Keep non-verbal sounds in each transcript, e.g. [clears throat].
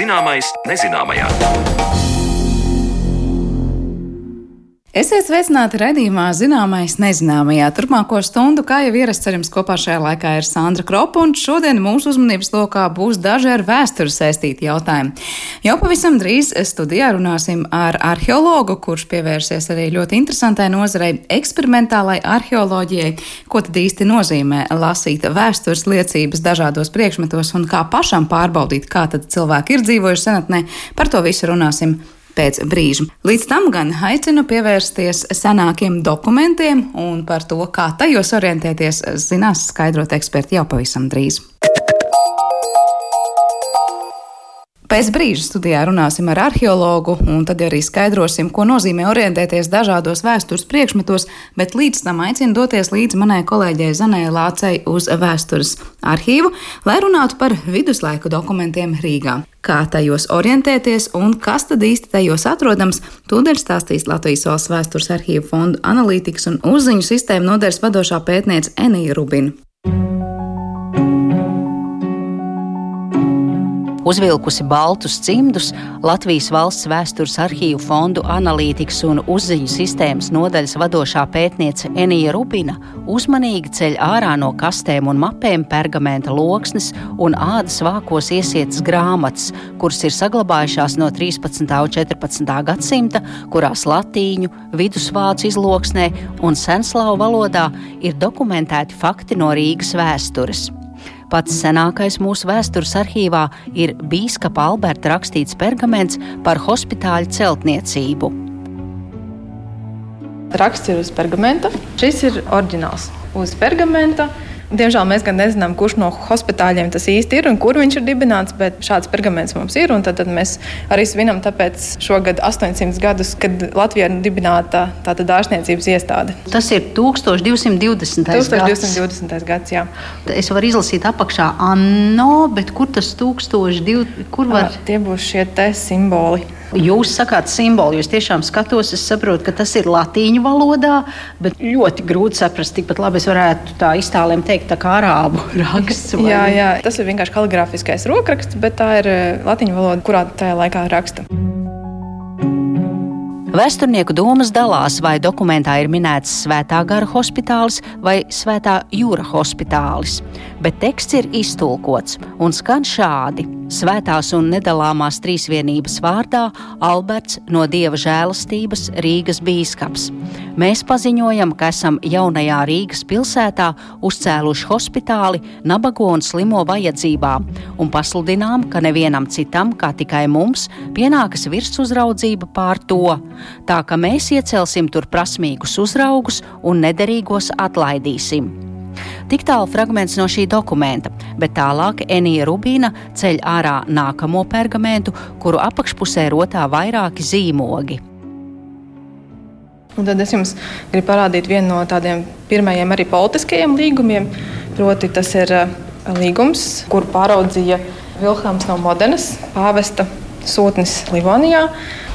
Zināmais nezināmajā. Esiet sveicināti redzījumā, zināmais nezināmajā. Turpmāko stundu, kā jau ierasts, ar jums kopā šajā laikā ir Sandra Kropa, un šodien mūsu uzmanības lokā būs daži ar vēsturi saistīti jautājumi. Jau pavisam drīz studijā runāsim ar arheologu, kurš pievērsies arī ļoti interesantai nozarei - eksperimentālai arheoloģijai, ko tad īsti nozīmē lasīt vēstures liecības dažādos priekšmetos un kā pašam pārbaudīt, kā tad cilvēki ir dzīvojuši senatnē. Par to visu runāsim pēc brīža. Līdz tam gan aicinu pievērsties senākiem dokumentiem, un par to, kā tajos orientēties, zinās skaidrot eksperti jau pavisam drīz. Pēc brīža studijā runāsim ar arheologu, un tad arī skaidrosim, ko nozīmē orientēties dažādos vēstures priekšmetos, bet līdz tam aicinu doties līdz manai kolēģei Zanē Lācei uz vēstures arhīvu, lai runātu par viduslaiku dokumentiem Rīgā. Kā tajos orientēties un kas tad īsti tajos atrodams, tūdaļ stāstīs Latvijas valsts vēstures arhīvu fondu analītikas un uzziņu sistēmu nodaļas vadošā pētniece Enija Rubina. Uzvilkusi baltus cimdus, Latvijas valsts vēstures arhīvu fondu analītikas un uzziņu sistēmas nodaļas vadošā pētniece Enija Rubina uzmanīgi ceļ ārā no kastēm un mapēm pergamenta loksnes un ādas vākos iesietas grāmatas, kuras ir saglabājušās no 13. un 14. gadsimta, kurās latīņu, vidusvācu izloksnē un senslāvu valodā ir dokumentēti fakti no Rīgas vēstures. Pats senākais mūsu vēstures arhīvā ir Bīskapa Alberta rakstīts pergaments par hospitāļu celtniecību. Raksts ir uz pergamenta. Šis ir oriģināls uz pergamenta. Diemžēl mēs gan nezinām, kurš no hospitāļiem tas īsti ir un kur viņš ir dibināts, bet šāds pergaments mums ir. Tad, tad mēs arī svinam šogad 800 gadus, kad Latvijā ir dibināta tāda dārzniecības iestāde. Tas ir 1220. 1220. gads. gads jā. Es varu izlasīt apakšā Anno, bet kur tas 1200? Kur var? Tie būs šie te simboli. Jūs sakāt simbolu, jūs tiešām skatos, es saprotu, ka tas ir latīņu valodā, bet ļoti grūti saprast. Tikpat labi es varētu tā iztālēm teikt, tā kā arābu [laughs] raksts. jā, jā, tas ir vienkārši kaligrāfiskais rokraksts, bet tā ir eh, latīņu valoda, kurā tajā laikā raksta. Vēsturnieku domas dalās, vai dokumentā ir minēts Svētā gara hospitālis vai Svētā jūra hospitālis, bet teksts ir iztulkots un skan šādi. Svētās un nedalāmās trīsvienības vārdā Alberts no Dieva žēlastības Rīgas bīskaps. Mēs paziņojam, ka esam jaunajā Rīgas pilsētā uzcēluši hospitāli nabago un slimo vajadzībām un pasludinām, ka nevienam citam, kā tikai mums, pienākas virsuzraudzība pār to, tā ka mēs iecelsim tur prasmīgus uzraugus un nederīgos atlaidīsim. Tik tālu fragments no šī dokumenta, bet tālāk Enija Rubīna ceļ ārā nākamo pergamentu, kuru apakšpusē rotā vairāki zīmogi. Un tad es jums gribu parādīt vienu no tādiem pirmajiem arī politiskajiem līgumiem. Proti, tas ir eh, līgums, kuru pāraudzīja Vilhelms no Modenas, pāvesta sūtnis Livonijā.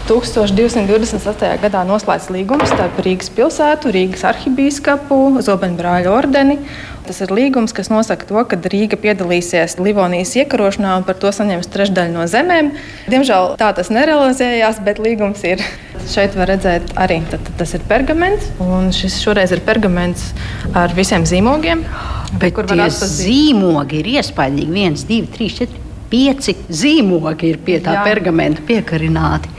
1228. gadā noslēgts līgums starp Rīgas pilsētu, Rīgas arhibīskapu, Zobenbrāļu ordeni. Tas ir līgums, kas nosaka to, ka Rīga piedalīsies Livonijas iekarošanā un par to saņems trešdaļu no zemēm. Diemžēl tā tas nerealizējās, bet līgums ir. Šeit var redzēt arī tad, tad tas ir pergaments, un šis šoreiz ir pergaments ar visiem zīmogiem. Bet kur tie zīmogi ir iespaidīgi? viens, divi, trīs, četri, pieci zīmogi ir pie tā Jā. pergamenta piekarināti.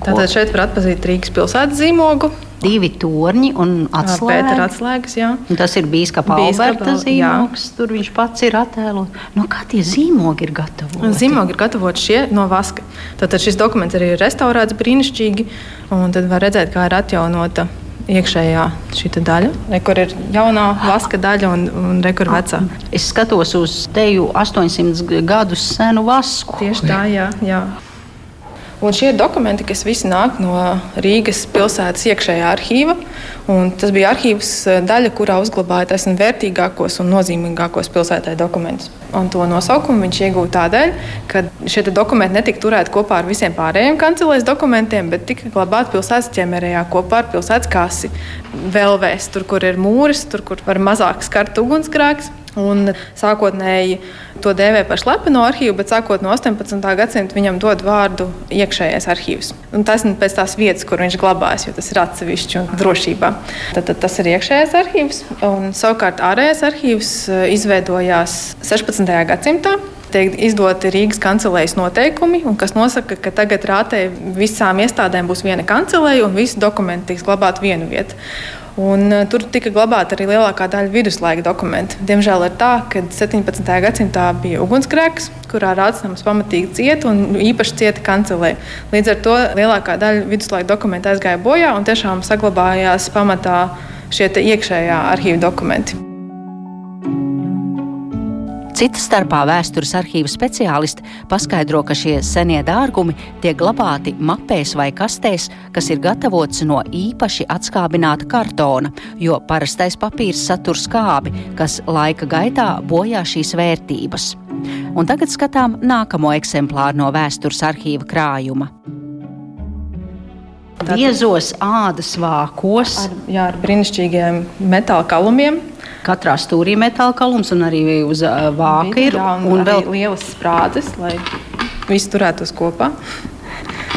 Tātad šeit var atpazīt Rīgas pilsētas zīmogu. Divi torņi un atslēgas. atslēgas jā. un tas ir bijis kā Alberta zīmogs. Jā. Tur viņš pats ir attēlots. No kā tie zīmogi ir gatavoti? Zīmogi ir gatavoti šie no vaska. Tātad šis dokuments arī ir restaurēts brīnišķīgi. Un tad var redzēt, kā ir atjaunota iekšējā šī daļa, re, kur ir jaunā vaska daļa un, un re, kur vecā. Es skatos uz teju 800 gadus senu vasku. Tieši tā, jā. jā. Un šie dokumenti, kas visi nāk no Rīgas pilsētas iekšējā arhīva, tas bija arhīvs eh, daļa, kurā uzglabāja taisn vērtīgākos un nozīmīgākos pilsētai dokumentus. Un to nosaukumu viņš iegūta tādēļ, ka šie dokumenti netika turēti kopā ar visiem pārējiem kancelēs dokumentiem, bet tika glabāti pilsētas ķemerējā kopā ar pilsētas kasi. Vēlvēs, tur, kur ir mūris, tur, kur var mazāk skart ugunsgrēks. Un sākotnēji to dēvē par slepeno arhīvu, bet sākot no 18. gadsimta viņam dod vārdu iekšējais arhīvs. Un tas ir pēc tās vietas, kur viņš glabājas, jo tas ir atsevišķi un drošībā. Tad, tad tas ir iekšējais arhīvs. Un, savukārt ārējais arhīvs eh, izveidojās 16. gadsimtā tiek izdoti Rīgas kancelējas noteikumi, kas nosaka, ka tagad rātē visām iestādēm būs viena kancelēja un visi dokumenti tiks glabāti vienu vietu. Un, uh, tur tika glabāta arī lielākā daļa viduslaika dokumentu. Diemžēl ir tā, ka 17. gadsimtā bija ugunsgrēks, kurā rādījums pamatīgi cieta un īpaši cieta kancelē. Līdz ar to lielākā daļa viduslaika dokumentu aizgāja bojā un tiešām saglabājās pamatā šie iekšējā arhīva dokumenti. Cita starpā vēstures arhīva speciālisti paskaidro, ka šie senie dārgumi tiek glabāti mapēs vai kastēs, kas ir gatavots no īpaši atskābināta kartona, jo parastais papīrs satur skābi, kas laika gaitā bojā šīs vērtības. Un tagad skatām nākamo eksemplāru no vēstures arhīva krājuma. Biezos ādas vākos. Ar, jā, ar brīnišķīgiem metāla kalumiem. Katrā stūrī metāla kalums un arī uz vāka ir. Jā, un, un vēl lielas sprādzes, lai viss turētos kopā.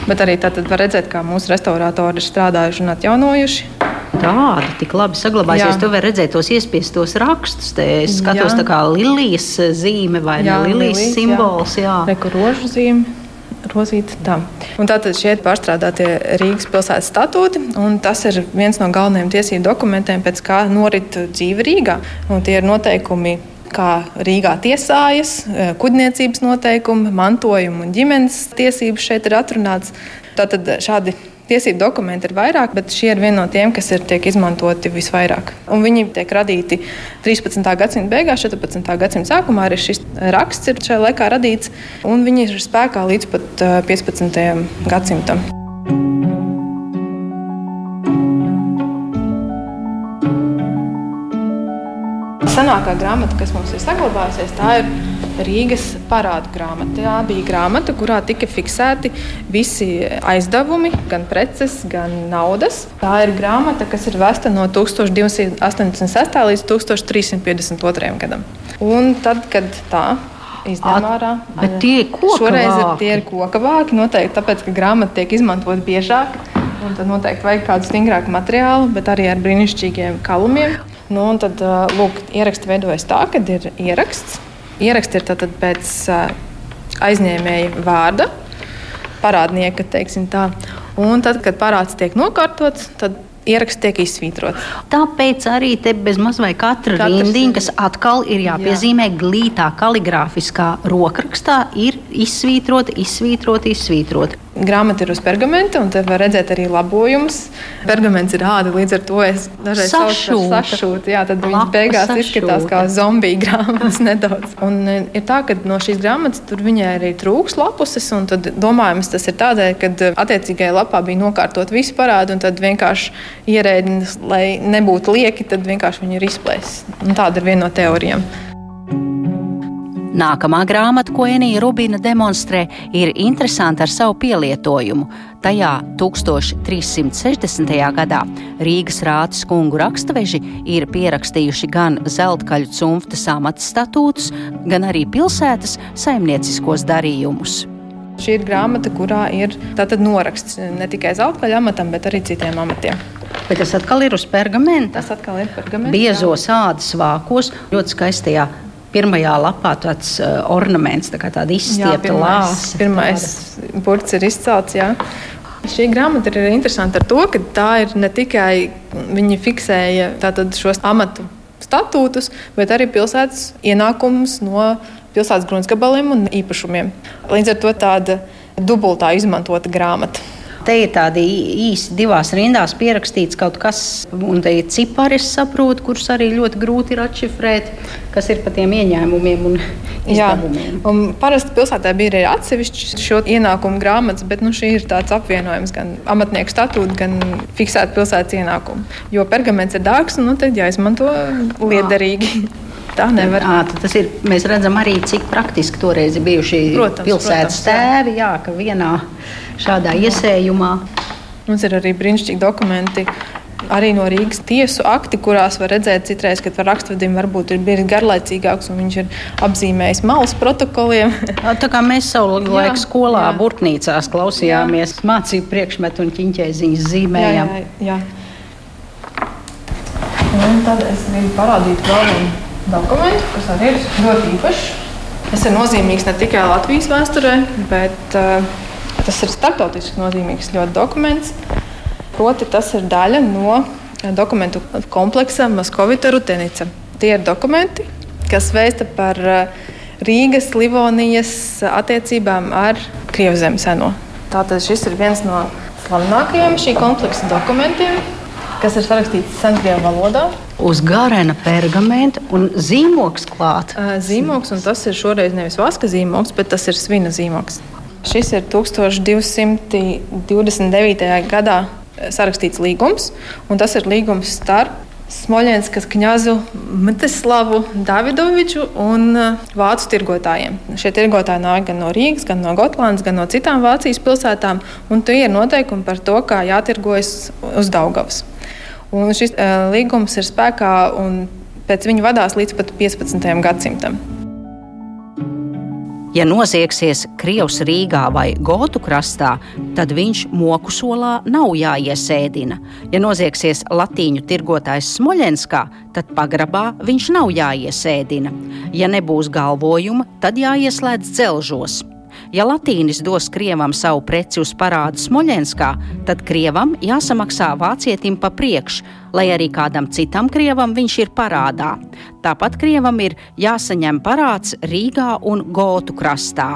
Bet arī tātad var redzēt, kā mūsu restauratori ir strādājuši un atjaunojuši. Tāda tik labi saglabājusies. Tu vari redzēt tos iespiestos rakstus. Te es skatos, jā. tā kā lilijas zīme vai jā, lilijas, simbols. Jā, jā. Reku rožu zīme rozīta. Tā. Un tātad šie pārstrādātie Rīgas pilsētas statūti, un tas ir viens no galvenajiem tiesību dokumentiem, pēc kā norit dzīve Rīgā. Un tie ir noteikumi kā Rīgā tiesājas, eh, kuģniecības noteikumi, mantojuma un ģimenes tiesības šeit ir atrunāts. Tātad šādi Tiesību dokumenti ir vairāk, bet šie ir vieni no tiem, kas ir, tiek izmantoti visvairāk. Un viņi tiek radīti 13. gadsimta beigās, 14. gadsimta sākumā. Arī šis raksts ir šajā laikā radīts, un viņi ir spēkā līdz pat 15. gadsimtam. Senākā grāmata, kas mums ir saglabājusies, tā ir Rīgas parādu grāmata. Tā bija grāmata, kurā tika fiksēti visi aizdevumi, gan preces, gan naudas. Tā ir grāmata, kas ir vesta no 1286. līdz 1352. gadam. Un tad, kad tā izdevuma ārā. Bet tie ir koka Šoreiz vāki. tie ir koka vāki. Noteikti tāpēc, ka grāmata tiek izmantota biežāk. Un tad noteikti vajag kādu stingrāku materiālu, bet arī ar brīnišķīgiem kalumiem. Nu, tad, lūk, ieraksti veidojas tā, ka ir ieraksts. Ieraksti ir tātad pēc aizņēmēja vārda, parādnieka, teiksim tā. Un tad, kad parāds tiek nokārtots, tad ieraksts tiek izsvītrots. Tāpēc arī te bez mazliet katra Katrs rindiņa, kas atkal ir jāpiezīmē jā. glītā, kaligrāfiskā rokrakstā, ir izsvītrota, izsvītrota, izsvītrota. Grāmata ir uz pergamenta, un te var redzēt arī labojumus. Pergaments ir āda, līdz ar to es dažreiz par sašūtu. Jā, tad viņas beigās sašūta. izskatās kā zombiju grāmatas [laughs] nedaudz. Un e, ir tā, ka no šīs grāmatas tur viņai arī trūks lapuses, un tad domājams tas ir tādēļ, ka e, attiecīgajā lapā bija nokārtot visi parādi, un tad vienkārši ierēdnis, lai nebūtu lieki, tad vienkārši viņi ir izplēsis. Tāda ir viena no teorijām. Nākamā grāmata, ko Enija Rubina demonstrē, ir interesanta ar savu pielietojumu. Tajā 1360. gadā Rīgas rātas kungu rakstaveži ir pierakstījuši gan zeltkaļu cimftas amata statūtus, gan arī pilsētas saimnieciskos darījumus. Šī ir grāmata, kurā ir noraksts ne tikai zeltkaļu amatam, bet arī citiem amatiem. Bet tas atkal ir uz pergamenta. Tas atkal ir pergamenta. Biezos ādas vākos, ļoti skaistajā pirmajā lapā tāds uh, ornaments, tā kā tāda izstiepta lāse. Pirmais burts ir izcelts. Jā. Šī grāmata ir interesanta ar to, ka tā ir ne tikai viņi fiksēja šos amatu statūtus, bet arī pilsētas ienākumus no pilsētas gruntsgabaliem un īpašumiem. Līdz ar to tāda dubultā izmantota grāmata. Te ir tādi īsi divās rindās pierakstīts kaut kas, un te ir cipari, es saprotu, kurus arī ļoti grūti ir atšifrēt, kas ir par tiem ieņēmumiem un izdevumiem. Jā, un parasti pilsētā bija arī atsevišķi šo ienākumu grāmatas, bet nu, šī ir tāds apvienojums gan amatnieku statūta, gan fiksēta pilsētas ienākumu. Jo pergaments ir dārgs, un nu, tad jāizmanto liederīgi. Tā nevar. À, tas ir. Mēs redzam arī, cik praktiski toreiz ir bijuši protams, pilsētas protams, tēvi. Jā, ka vienā šādā iesējumā. Mums ir arī brīnišķīgi dokumenti arī no Rīgas tiesu akti, kurās var redzēt, citreiz, kad rakstvedim varbūt ir bijis garlaicīgāks un viņš ir apzīmējis malas protokoliem. Tā kā mēs savulaik skolā, jā. burtnīcās klausījāmies jā. mācību priekšmetu un ķiņķēziņas zīmējām. Jā, jā, jā. Un tad es gribu parādīt vēl vienu dokumentu, kas arī ir ļoti īpašs. Tas ir nozīmīgs ne tikai Latvijas vēsturē, bet uh, tas ir starptautiski nozīmīgs ļoti dokuments. Proti, tas ir daļa no dokumentu kompleksa Maskovita Rutenica. Tie ir dokumenti, kas vēsta par uh, Rīgas, Livonijas attiecībām ar Krievzemi seno. Tātad šis ir viens no slavenākajiem šī kompleksa dokumentiem kas ir sarakstīts senkrievu valodā. Uz garena pergamenta un zīmogs klāt. Zīmogs, un tas ir šoreiz nevis vaska zīmogs, bet tas ir svina zīmogs. Šis ir 1229. gadā sarakstīts līgums, un tas ir līgums starp Smoļenskas kņazu Mteslavu Davidoviču un vācu tirgotājiem. Šie tirgotāji nāk gan no Rīgas, gan no Gotlandes, gan no citām Vācijas pilsētām, un tie ir noteikumi par to, kā jātirgojas uz Daugavas. Un šis uh, līgums ir spēkā un pēc viņa vadās līdz pat 15. gadsimtam. Ja noziegsies Krievs Rīgā vai Gotu krastā, tad viņš moku solā nav jāiesēdina. Ja noziegsies latīņu tirgotājs Smoļenskā, tad pagrabā viņš nav jāiesēdina. Ja nebūs galvojuma, tad jāieslēdz dzelžos. Ja Latīnis dos krievam savu preci uz parādu Smoļenskā, tad krievam jāsamaksā vācietim pa priekšu, lai arī kādam citam krievam viņš ir parādā. Tāpat krievam ir jāsaņem parāds Rīgā un Gotu krastā.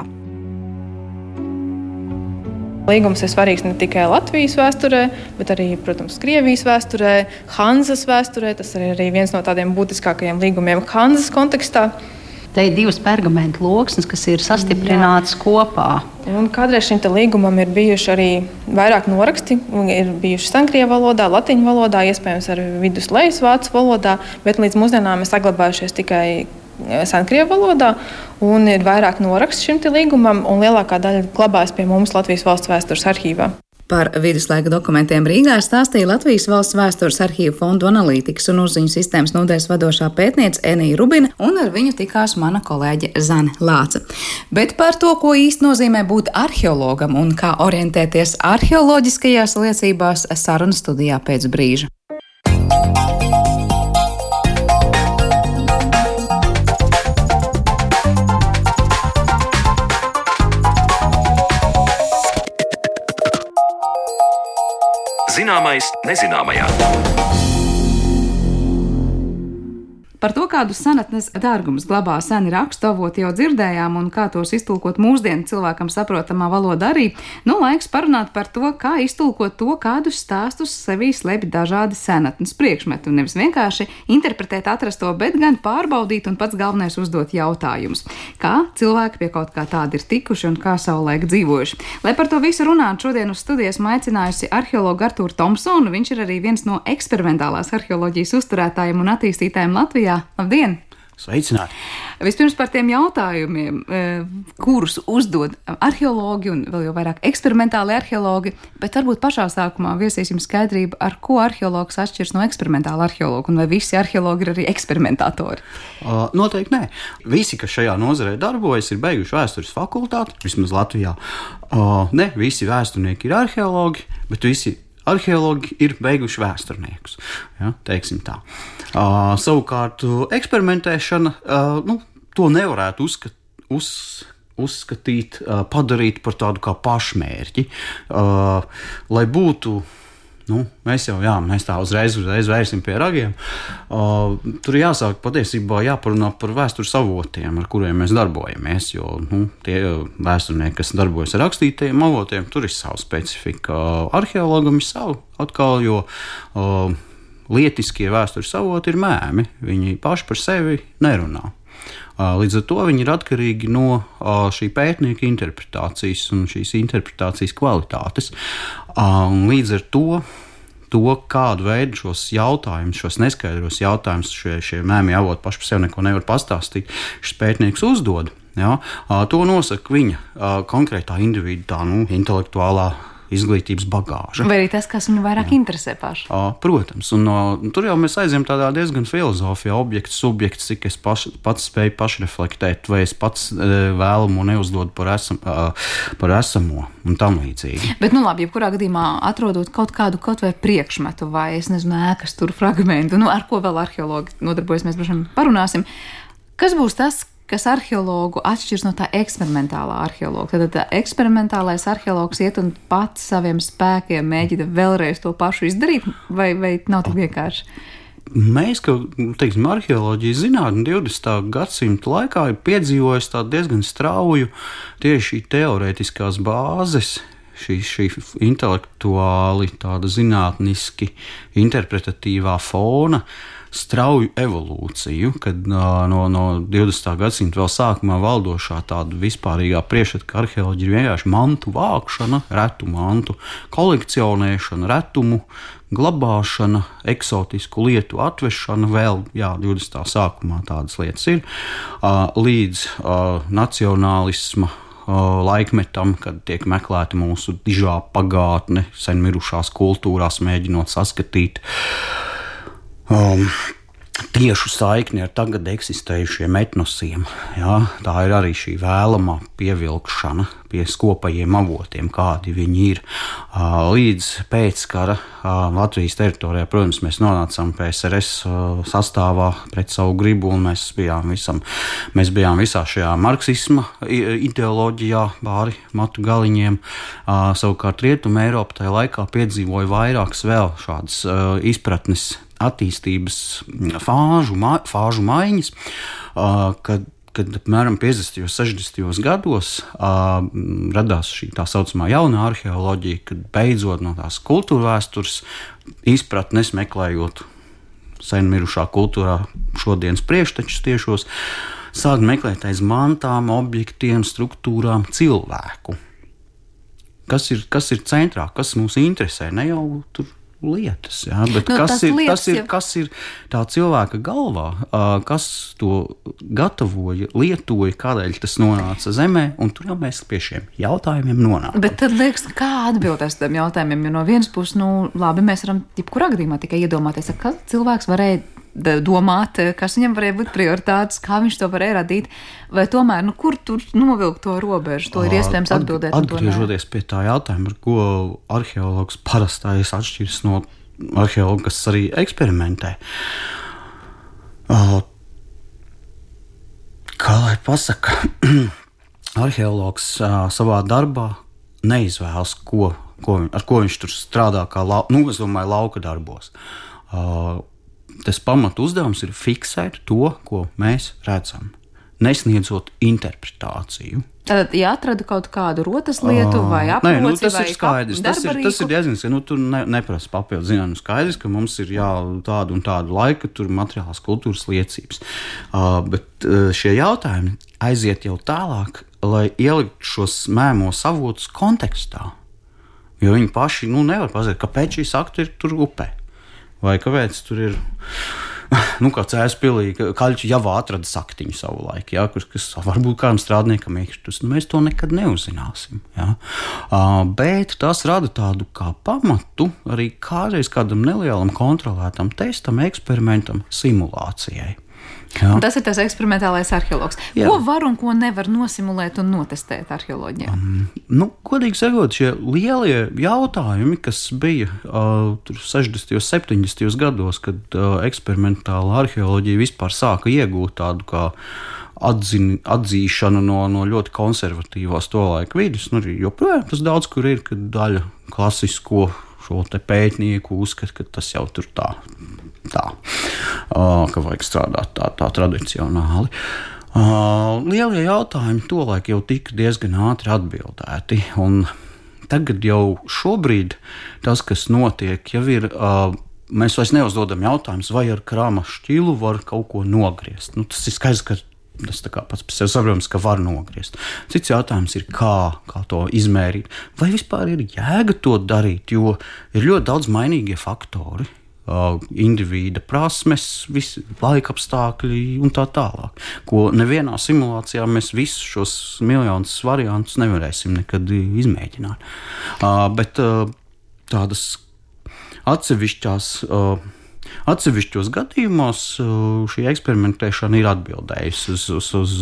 Līgums ir svarīgs ne tikai Latvijas vēsturē, bet arī, protams, Krievijas vēsturē, Hanzas vēsturē. Tas ir arī viens no tādiem būtiskākajiem līgumiem Hanzas kontekstā. Te ir divas pergamentu loksnes, kas ir sastiprinātas Jā. kopā. Un kādreiz šim līgumam ir bijuši arī vairāk noraksti. Ir bijuši Sankrievu valodā, latviešu valodā, iespējams, arī viduslejas vācu valodā, bet līdz mūsdienām ir saglabājušies tikai e, Sankrievu valodā. Un ir vairāk norakstu šim līgumam, un lielākā daļa glabājas pie mums Latvijas valsts vēstures arhīvā. Par viduslaika dokumentiem Rīgā stāstīja Latvijas valsts vēstures arhīvu fondu analītikas un uzziņu sistēmas nodeļas vadošā pētniece Enija Rubina, un ar viņu tikās mana kolēģe Zane Lāca. Bet par to, ko īsti nozīmē būt arheologam un kā orientēties arheoloģiskajās liecībās, saruna studijā pēc brīža. Zināmais nezināmajā. Par to, kādus senatnes dārgumus glabā seni raksturvoti, jau dzirdējām, un kā tos iztulkot mūsdienu cilvēkam saprotamā valodā arī. Nu, laiks parunāt par to, kā iztulkot to, kādus stāstus sevī slēpj dažādi senatnes priekšmeti. Un nevis vienkārši interpretēt atrasto, bet gan pārbaudīt un pats galvenais uzdot jautājumus. Kā cilvēki pie kaut kā tāda ir tikuši un kā savulaik dzīvojuši. Lai par to visu runātu, šodien uz studijas maicinājusi arheologu Artūru Thompsonu. Viņš ir arī viens no eksperimentālās arheoloģijas uzturētājiem un attīstītājiem Latvijā. Latvijā. Labdien! Sveicināti! Vispirms par tiem jautājumiem, e, kurus uzdod arheologi un vēl jau vairāk eksperimentāli arheologi, bet varbūt pašā sākumā viesīsim skaidrību, ar ko arheologs atšķiras no eksperimentāla arheologa, un vai visi arheologi ir arī eksperimentatori? Uh, noteikti nē. Visi, kas šajā nozarē darbojas, ir beiguši vēstures fakultāti, vismaz Latvijā. Uh, ne visi vēsturnieki ir arheologi, bet visi arheologi ir beiguši vēsturniekus. Ja, uh, savukārt, eksperimentēšana uh, nu, to nevarētu uzskatīt. Uz, uzskatīt, padarīt par tādu kā pašmērķi, lai būtu Nu, mēs jau jā, mēs tā uzreiz, uzreiz vērsim pie ragiem. Uh, tur jāsāk patiesībā jāparunā par vēstures avotiem, ar kuriem mēs darbojamies. Jo nu, tie vēsturnieki, kas darbojas ar rakstītajiem avotiem, tur ir sava specifika. Arheologam ir sava atkal, jo uh, lietiskie vēstures avoti ir mēmi. Viņi paši par sevi nerunā. Līdz ar to viņi ir atkarīgi no šī pētnieka interpretācijas un šīs interpretācijas kvalitātes. Līdz ar to to, kādu veidu šos jautājumus, šos neskaidros jautājumus, šie, šie mēmī avoti paši par sevi neko nevar pastāstīt, šis pētnieks uzdod. Ja, to nosaka viņa konkrētā individu tā, nu, intelektuālā izglītības bagāža. Vai arī tas, kas viņu vairāk Jā. interesē pašu? Protams, un no, tur jau mēs aizjām tādā diezgan filozofijā, objekts, subjekts, cik es paš, pats spēju pašreflektēt, vai es pats vēlamu neuzdodu par, esam, par esamo un tam līdzīgi. Bet, nu labi, jebkurā gadījumā atrodot kaut kādu kaut vai priekšmetu vai, es nezinu, ēkas tur fragmentu, nu ar ko vēl arheologi nodarbojas, mēs pašam parunāsim. Kas būs tas, kas arheologu atšķiras no tā eksperimentālā arheologa. Tad tā eksperimentālais arheologs iet un pats saviem spēkiem mēģina vēlreiz to pašu izdarīt, vai, vai nav tik vienkārši? Mēs, kā teiksim, arheoloģijas zinātnē, 20. gadsimta laikā ir piedzīvojusi diezgan strauju tieši teorētiskās bāzes šī, šī intelektuāli, tāda zinātniski interpretatīvā fona strauju evolūciju, kad no, no 20. gadsimta vēl sākumā valdošā tāda vispārīgā priekšstata, ka arheoloģija ir vienkārši mantu vākšana, retu mantu kolekcionēšana, retumu glabāšana, eksotisku lietu atvešana, vēl jā, 20. sākumā tādas lietas ir, līdz nacionālisma laikmetam, kad tiek meklēta mūsu dižā pagātne, sen mirušās kultūrās, mēģinot saskatīt um, tiešu saikni ar tagad eksistējušiem etnosiem. Jā, tā ir arī šī vēlamā pievilkšana pie skopajiem avotiem, kādi viņi ir. Līdz pēckara Latvijas teritorijā, protams, mēs nonācām PSRS sastāvā pret savu gribu, un mēs bijām, visam, mēs bijām visā šajā marksisma ideoloģijā, pāri matu galiņiem. Savukārt Rietuma Eiropa tajā laikā piedzīvoja vairākas vēl šādas izpratnes attīstības fāžu, ma, fāžu maiņas, kad kad apmēram 50. un 60. gados uh, radās šī tā saucamā jaunā arheoloģija, kad beidzot no tās kultūra vēstures izpratnes meklējot sen mirušā kultūrā šodienas priekštečus tiešos, sāk meklēt aiz mantām, objektiem, struktūrām cilvēku. Kas ir, kas ir centrā, kas mūs interesē? Ne jau tur lietas. Jā, bet nu, kas, ir, tas ir, jau... kas ir tā cilvēka galvā, kas to gatavoja, lietoja, kādēļ tas nonāca zemē, un tur jau mēs pie šiem jautājumiem nonākam. Bet tad liekas, kā atbildēs tam jautājumiem, jo no vienas puses, nu, labi, mēs varam jebkurā gadījumā tikai iedomāties, ka cilvēks varēja domāt, kas viņam varēja būt prioritātes, kā viņš to varēja radīt, vai tomēr, nu, kur tur novilkt to robežu, to ir iespējams atbildēt. Atgriežoties pie tā jautājuma, ar ko arheologs parastais atšķiras no arheologa, kas arī eksperimentē. Kā lai pasaka, [clears throat] arheologs savā darbā neizvēlas, ko, ko, ar ko viņš tur strādā, kā lau, nu, domāju, lauka darbos. Uh, tas pamatu uzdevums ir fiksēt to, ko mēs redzam, nesniedzot interpretāciju. Tad, ja atrada kaut kādu rotas lietu vai apgājumu, nu, tas ir skaidrs. Tas ir, tas ir diezgan skaidrs. Nu, tur ne, neprasa papildus zināšanu. Skaidrs, ka mums ir jā, tāda un tāda laika, tur materiālās kultūras liecības. Uh, bet uh, šie jautājumi aiziet jau tālāk, lai ieliktu šos mēmos avotus kontekstā. Jo viņi paši nu, nevar pateikt, kāpēc šī sakta ir tur upē vai kāpēc tur ir. [laughs] Nu, kā cēlspīlī, kaļķi jau atrada saktiņu savu laiku, ja, kas, kas varbūt kādam strādniekam iekšķus. Nu, mēs to nekad neuzzināsim. Ja. Uh, bet tas rada tādu kā pamatu arī kādreiz kādam nelielam kontrolētam testam, eksperimentam, simulācijai. Jā. Tas ir tas eksperimentālais arheologs. Jā. Ko var un ko nevar nosimulēt un notestēt arheoloģijā? Um, nu, godīgi sakot, šie lielie jautājumi, kas bija uh, 60. un 70. gados, kad uh, eksperimentāla arheoloģija vispār sāka iegūt tādu kā atzin, atzīšanu no, no ļoti konservatīvās to laiku vidus. Nu, joprojām tas daudz kur ir, kad daļa klasisko šo pētnieku uzskata, ka tas jau tur tā tā, ka vajag strādāt tā, tā tradicionāli. Lielie jautājumi tolaik jau tika diezgan ātri atbildēti. Tagad jau šobrīd tas, kas notiek, jau ir. Mēs vairs neuzdodam jautājumus, vai ar krāma šķilu var kaut ko nogriezt. Nu, tas ir skaidrs, ka tas pats par sevi saprotams, ka var nogriezt. Cits jautājums ir, kā, kā to izmērīt. Vai vispār ir jēga to darīt, jo ir ļoti daudz mainīgie faktori indivīda prasmes, visi laika apstākļi un tā tālāk. Ko nevienā simulācijā mēs visus šos miljonus variantus nevarēsim nekad izmēģināt. Bet tādas atsevišķās Atsevišķos gadījumos uh, šī eksperimentēšana ir atbildējusi uz, uz, uz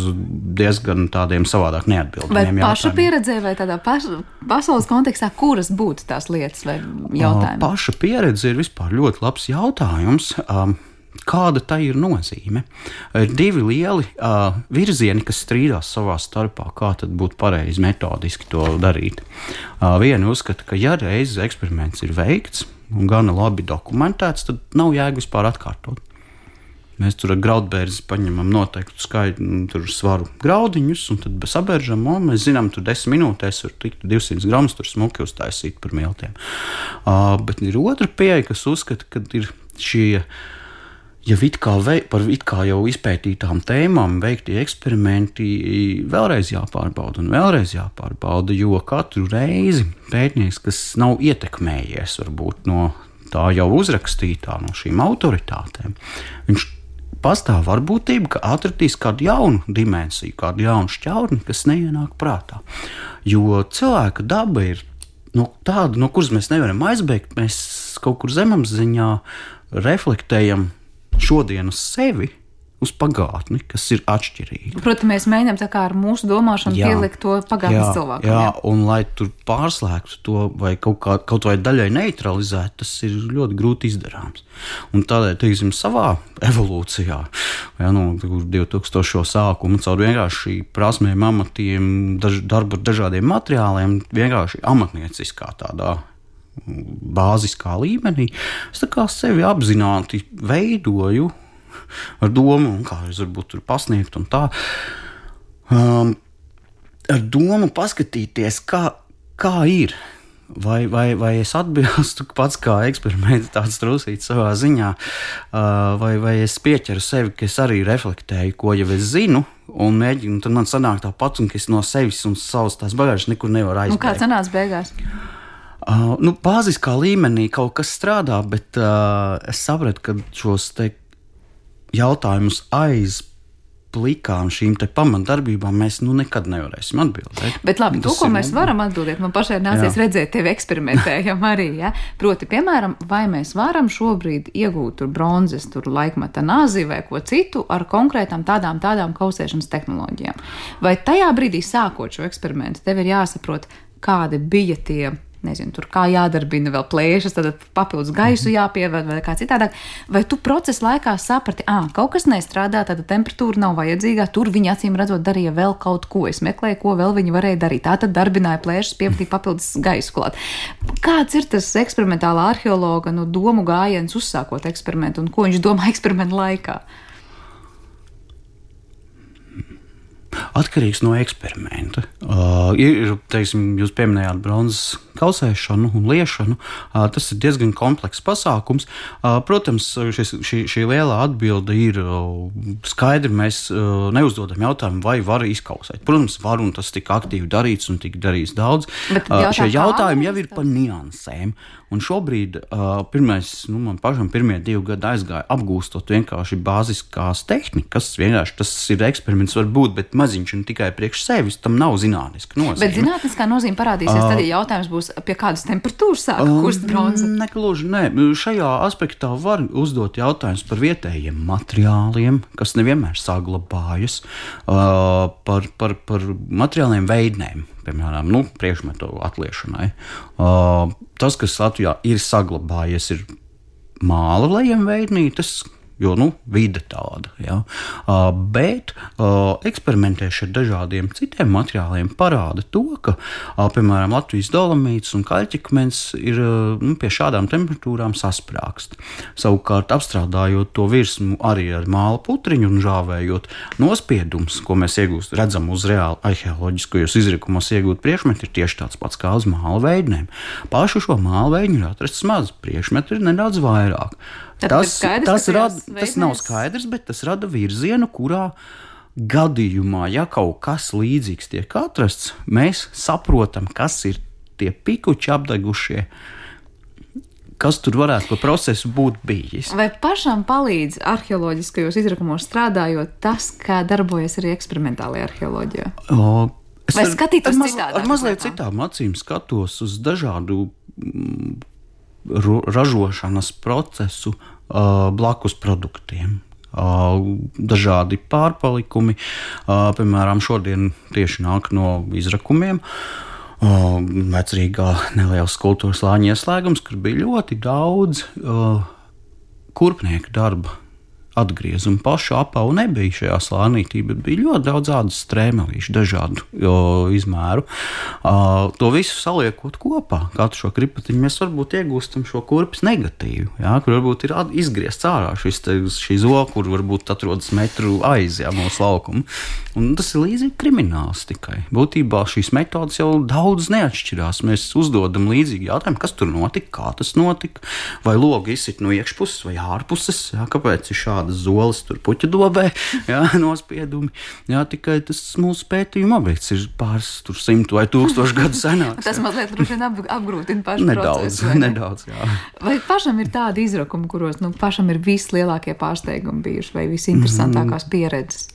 diezgan tādiem savādāk neatbildīgiem jautājumiem. Paša pieredzē, vai tādā paš, pasaules kontekstā, kuras būtu tās lietas vai jautājumi? Paša pieredze ir vispār ļoti labs jautājums. Um, Kāda tai ir nozīme? Ir divi lieli uh, virzieni, kas strīdās savā starpā, kā tad būtu pareizi metodiski to darīt. Uh, viena uzskata, ka ja reizes eksperiments ir veikts, un gana labi dokumentēts, tad nav jēga vispār atkārtot. Mēs tur ar graudbērzi paņemam noteiktu skaitu nu, svaru graudiņus, un tad sabēržam, un mēs zinām, tur 10 minūtēs var tikt 200 gramus tur smuki uztaisīt par miltiem. Uh, bet ir otra pieeja, kas uzskata, ka ir šie ja it kā, vei, par it kā jau izpētītām tēmām veiktie eksperimenti vēlreiz jāpārbauda un vēlreiz jāpārbauda, jo katru reizi pētnieks, kas nav ietekmējies varbūt no tā jau uzrakstītā, no šīm autoritātēm, viņš pastāv varbūtība, ka atradīs kādu jaunu dimensiju, kādu jaunu šķautni, kas neienāk prātā. Jo cilvēka daba ir no tāda, no kuras mēs nevaram aizbēgt, mēs kaut kur zemapziņā reflektējam šodien uz sevi, uz pagātni, kas ir atšķirīga. Protams, mēs mēģinām ar mūsu domāšanu jā, pielikt to pagātnes cilvēkam. Jā, jā, un lai tur pārslēgtu to vai kaut, kā, kaut vai daļai neutralizētu, tas ir ļoti grūti izdarāms. Un tādēļ, teiksim, savā evolūcijā, ja, no nu, 2000. sākuma, caur vienkārši prasmēm, amatiem, daž, darbu ar dažādiem materiāliem, vienkārši amatnieciskā tādā bāziskā līmenī, es sevi apzināti veidoju ar domu, kā es varbūt tur pasniegt un tā. Um, ar domu paskatīties, kā, kā ir. Vai, vai, vai es atbilstu [laughs] pats kā eksperiments, tāds trusīts savā ziņā, uh, vai, vai es pieķeru sevi, ka es arī reflektēju, ko jau es zinu, un mēģinu, tad man sanāk tāpat, un ka es no sevis un savas tās bagāžas nekur nevaru aizbēgt. Nu, kā sanāca beigās? Uh, nu, bāziskā līmenī kaut kas strādā, bet uh, es sapratu, ka šos jautājumus aiz plikām šīm pamatdarbībām mēs nu nekad nevarēsim atbildēt. Bet labi, to, ko mēs varam atbildēt, man pašai nācies jā. redzēt, tevi eksperimentējam arī. Ja? Proti, piemēram, vai mēs varam šobrīd iegūt tur bronzes, tur laikmeta nāzi vai ko citu ar konkrētām tādām, tādām kausēšanas tehnoloģijām. Vai tajā brīdī, sākot šo eksperimentu, tev ir jāsaprot, kādi bija tie nezinu, tur kā jādarbina vēl plēšas, tad papildus gaisu mhm. jāpieved vai kā citādāk. Vai tu procesa laikā saprati, ah, kaut kas nestrādā, tad temperatūra nav vajadzīga, tur viņi acīm redzot darīja vēl kaut ko. Es meklēju, ko vēl viņi varēja darīt. Tā tad darbināja plēšas, pievadīja papildus gaisu klāt. Kāds ir tas eksperimentālā arheologa nu, domu gājiens uzsākot eksperimentu un ko viņš domā [laughs] eksperimentu laikā? Atkarīgs no eksperimenta. Uh, ir, teiksim, jūs pieminējāt bronzas kausēšanu un liešanu. Tas ir diezgan komplekss pasākums. Protams, šis, šī, šī lielā atbilde ir skaidra. Mēs neuzdodam jautājumu, vai var izkausēt. Protams, var un tas tika aktīvi darīts un tika darīts daudz. Bet uh, šie jautājumi jau ir par niansēm. Un šobrīd, pirmais, nu, man pašam pirmie divi gadi aizgāja apgūstot vienkārši bāziskās tehnikas. Vienkārši tas ir eksperiments, var būt, bet maziņš un tikai priekš sevis. Tam nav zinātniska nozīme. Bet zinātniskā nozīme parādīsies uh, tad, ja jautājums būs, pie kādas temperatūras sāk uh, kust bronza. Nekluži, nē. Šajā aspektā var uzdot jautājumus par vietējiem materiāliem, kas nevienmēr saglabājas, uh, par, par, par materiāliem veidnēm piemēram, nu, priekšmetu atliešanai. Uh, tas, kas Latvijā ir saglabājies, ir māla lejamveidnītes, jo nu, vide tāda. Ja. Uh, bet uh, eksperimentēšana ar dažādiem citiem materiāliem parāda to, ka uh, piemēram Latvijas dolomīts un kaļķikmens ir nu, pie šādām temperatūrām sasprāgst. Savukārt, apstrādājot to virsmu arī ar māla putriņu un žāvējot nospiedumus, ko mēs iegūst, redzam uz reāli arheoloģiskajos izrakumos iegūt priekšmetu, ir tieši tāds pats kā uz māla veidnēm. Pašu šo māla veidņu ir atrasts maz, priekšmetu ir nedaudz vairāk. Tad tas, skaidrs, tas, rada, tas nav skaidrs, bet tas rada virzienu, kurā gadījumā, ja kaut kas līdzīgs tiek atrasts, mēs saprotam, kas ir tie pikuči apdegušie, kas tur varētu par procesu būt bijis. Vai pašam palīdz arheoloģiskajos izrakumos strādājot tas, kā darbojas arī eksperimentālajā arheoloģijā? O, Es Vai skatītos ar, maz, citādāk ar mazliet uz citām acīm skatos uz dažādu mm, ražošanas procesu blakus produktiem. Dažādi pārpalikumi, piemēram, šodien tieši nāk no izrakumiem. Vecrīgā neliels kultūras lāņa ieslēgums, kur bija ļoti daudz kurpnieku darba atgriezumu. Pašu apavu nebija šajā slānītī, bet bija ļoti daudz tādu strēmelīšu, dažādu izmēru. Uh, to visu saliekot kopā, katru šo kripatiņu, mēs varbūt iegūstam šo kurpes negatīvu, jā, kur varbūt ir izgriezts ārā šis, te, šī zola, kur varbūt atrodas metru aiz jā, mūsu laukuma. Un tas ir līdzīgi krimināls tikai. Būtībā šīs metodas jau daudz neatšķirās. Mēs uzdodam līdzīgi jautājumu, kas tur notika, kā tas notika, vai logi izsit no iekšpuses vai ārpuses, jā, kāpēc ir šādas zoles tur puķa dobē, [laughs] jā, nospiedumi. Jā, tikai tas mūsu pētījuma objekts ir pāris simtu vai tūkstošu gadu [laughs] senāks. Tas mazliet ap, apgrūtina pašu Nedaudz, procesu. vai ne? nedaudz, jā. Vai pašam ir tādi izrakumi, kuros nu, pašam ir vislielākie pārsteigumi bijuši, vai visinteresantākās Mm. pieredzes?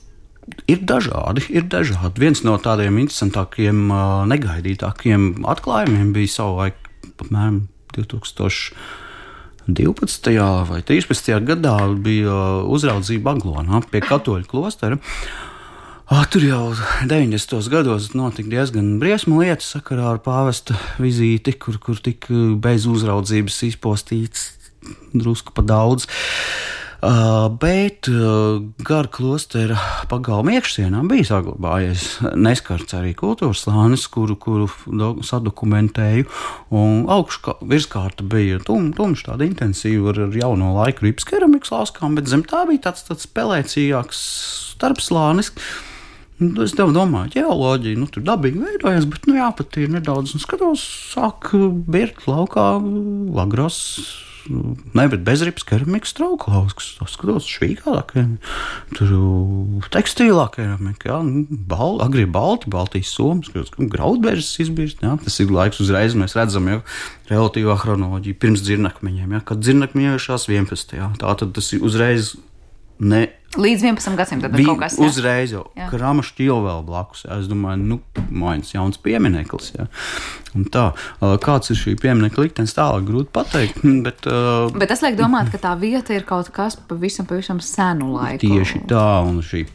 Ir dažādi, ir dažādi. Viens no tādiem interesantākiem, negaidītākiem atklājumiem bija savulaik, apmēram 2012. vai 2013. gadā, bija uzraudzība Aglonā pie Katoļu klostera. Ah, tur jau 90. gados notika diezgan briesmu lietas sakarā ar pāvesta vizīti, kur, kur tika bez uzraudzības izpostīts drusku pa daudz. Uh, bet uh, gar klostera pagalma iekšsienā bija saglabājies neskarts arī kultūras slānis, kuru, kuru do, sadokumentēju. Augšā virskārta bija tum, tumša, tāda intensīva ar, ar jauno laiku rips keramikas lauskām, bet zem tā bija tāds, tāds spēlēcīgāks starpslānis. Nu, Es domāju, ģeoloģija, nu, tur dabīgi veidojas, bet, nu, jā, pat ir nedaudz, un skatos, sāk birt laukā lagros. Ne, bet trauku lauskas. Es skatos, švīgākie. Tur tekstīlā keramika, jā, nu, bal, agri balti, baltijas somas, graudbērzes izbirst, jā. Tas ir laiks uzreiz, mēs redzam jau relatīvā chronoloģija pirms dzirnakmeņiem, jā, kad dzirnakmeņi iešās 11. Jā. Tā tad tas ir uzreiz ne Līdz 11 gadsimtam Bija kaut kas jā? uzreiz jau krāma šķīla vēl blakus. Es domāju, nu, mains jauns piemineklis. Jā. Un tā, kāds ir šī pieminiekta liktenis tālāk, grūti pateikt. [laughs] Bet, uh, Bet tas liek domāt, ka tā vieta ir kaut kas pavisam, pavisam senu laiku. tieši tā, un šī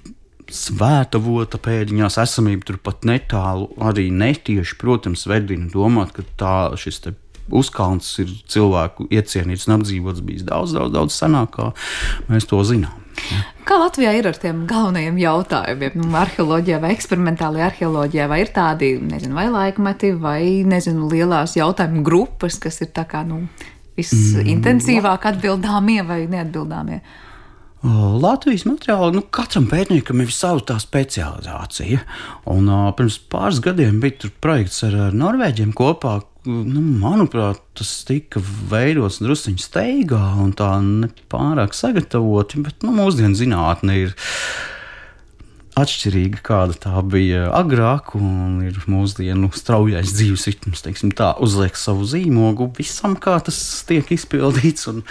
svēta vota pēdiņās esamība turpat netālu arī netieši, protams, vedina domāt, ka tā šis te. Uzkalns ir cilvēku iecienīts un apdzīvots bijis daudz, daudz, daudz senāk, kā mēs to zinām. Kā Latvijā ir ar tiem galvenajiem jautājumiem? Nu, arheoloģijā vai eksperimentālajā arheoloģijā, vai ir tādi, nezinu, vai laikmeti, vai, nezinu, lielās jautājumu grupas, kas ir tā kā, nu, visintensīvāk atbildāmie vai neatbildāmie? Latvijas materiāli, nu, katram pētniekam ir sava tā specializācija. Un, uh, pirms pāris gadiem bija projekts ar, ar Norvēģiem kopā. Nu, manuprāt, tas tika veidots druskuļi steigā un tā nepārāk sagatavoti, bet nu, mūsdienu zinātne ir atšķirīga, kāda tā bija agrāk, un ir mūsdienu straujais dzīves ritms, teiksim, tā uzliek savu zīmogu visam, kā tas tiek izpildīts. Un,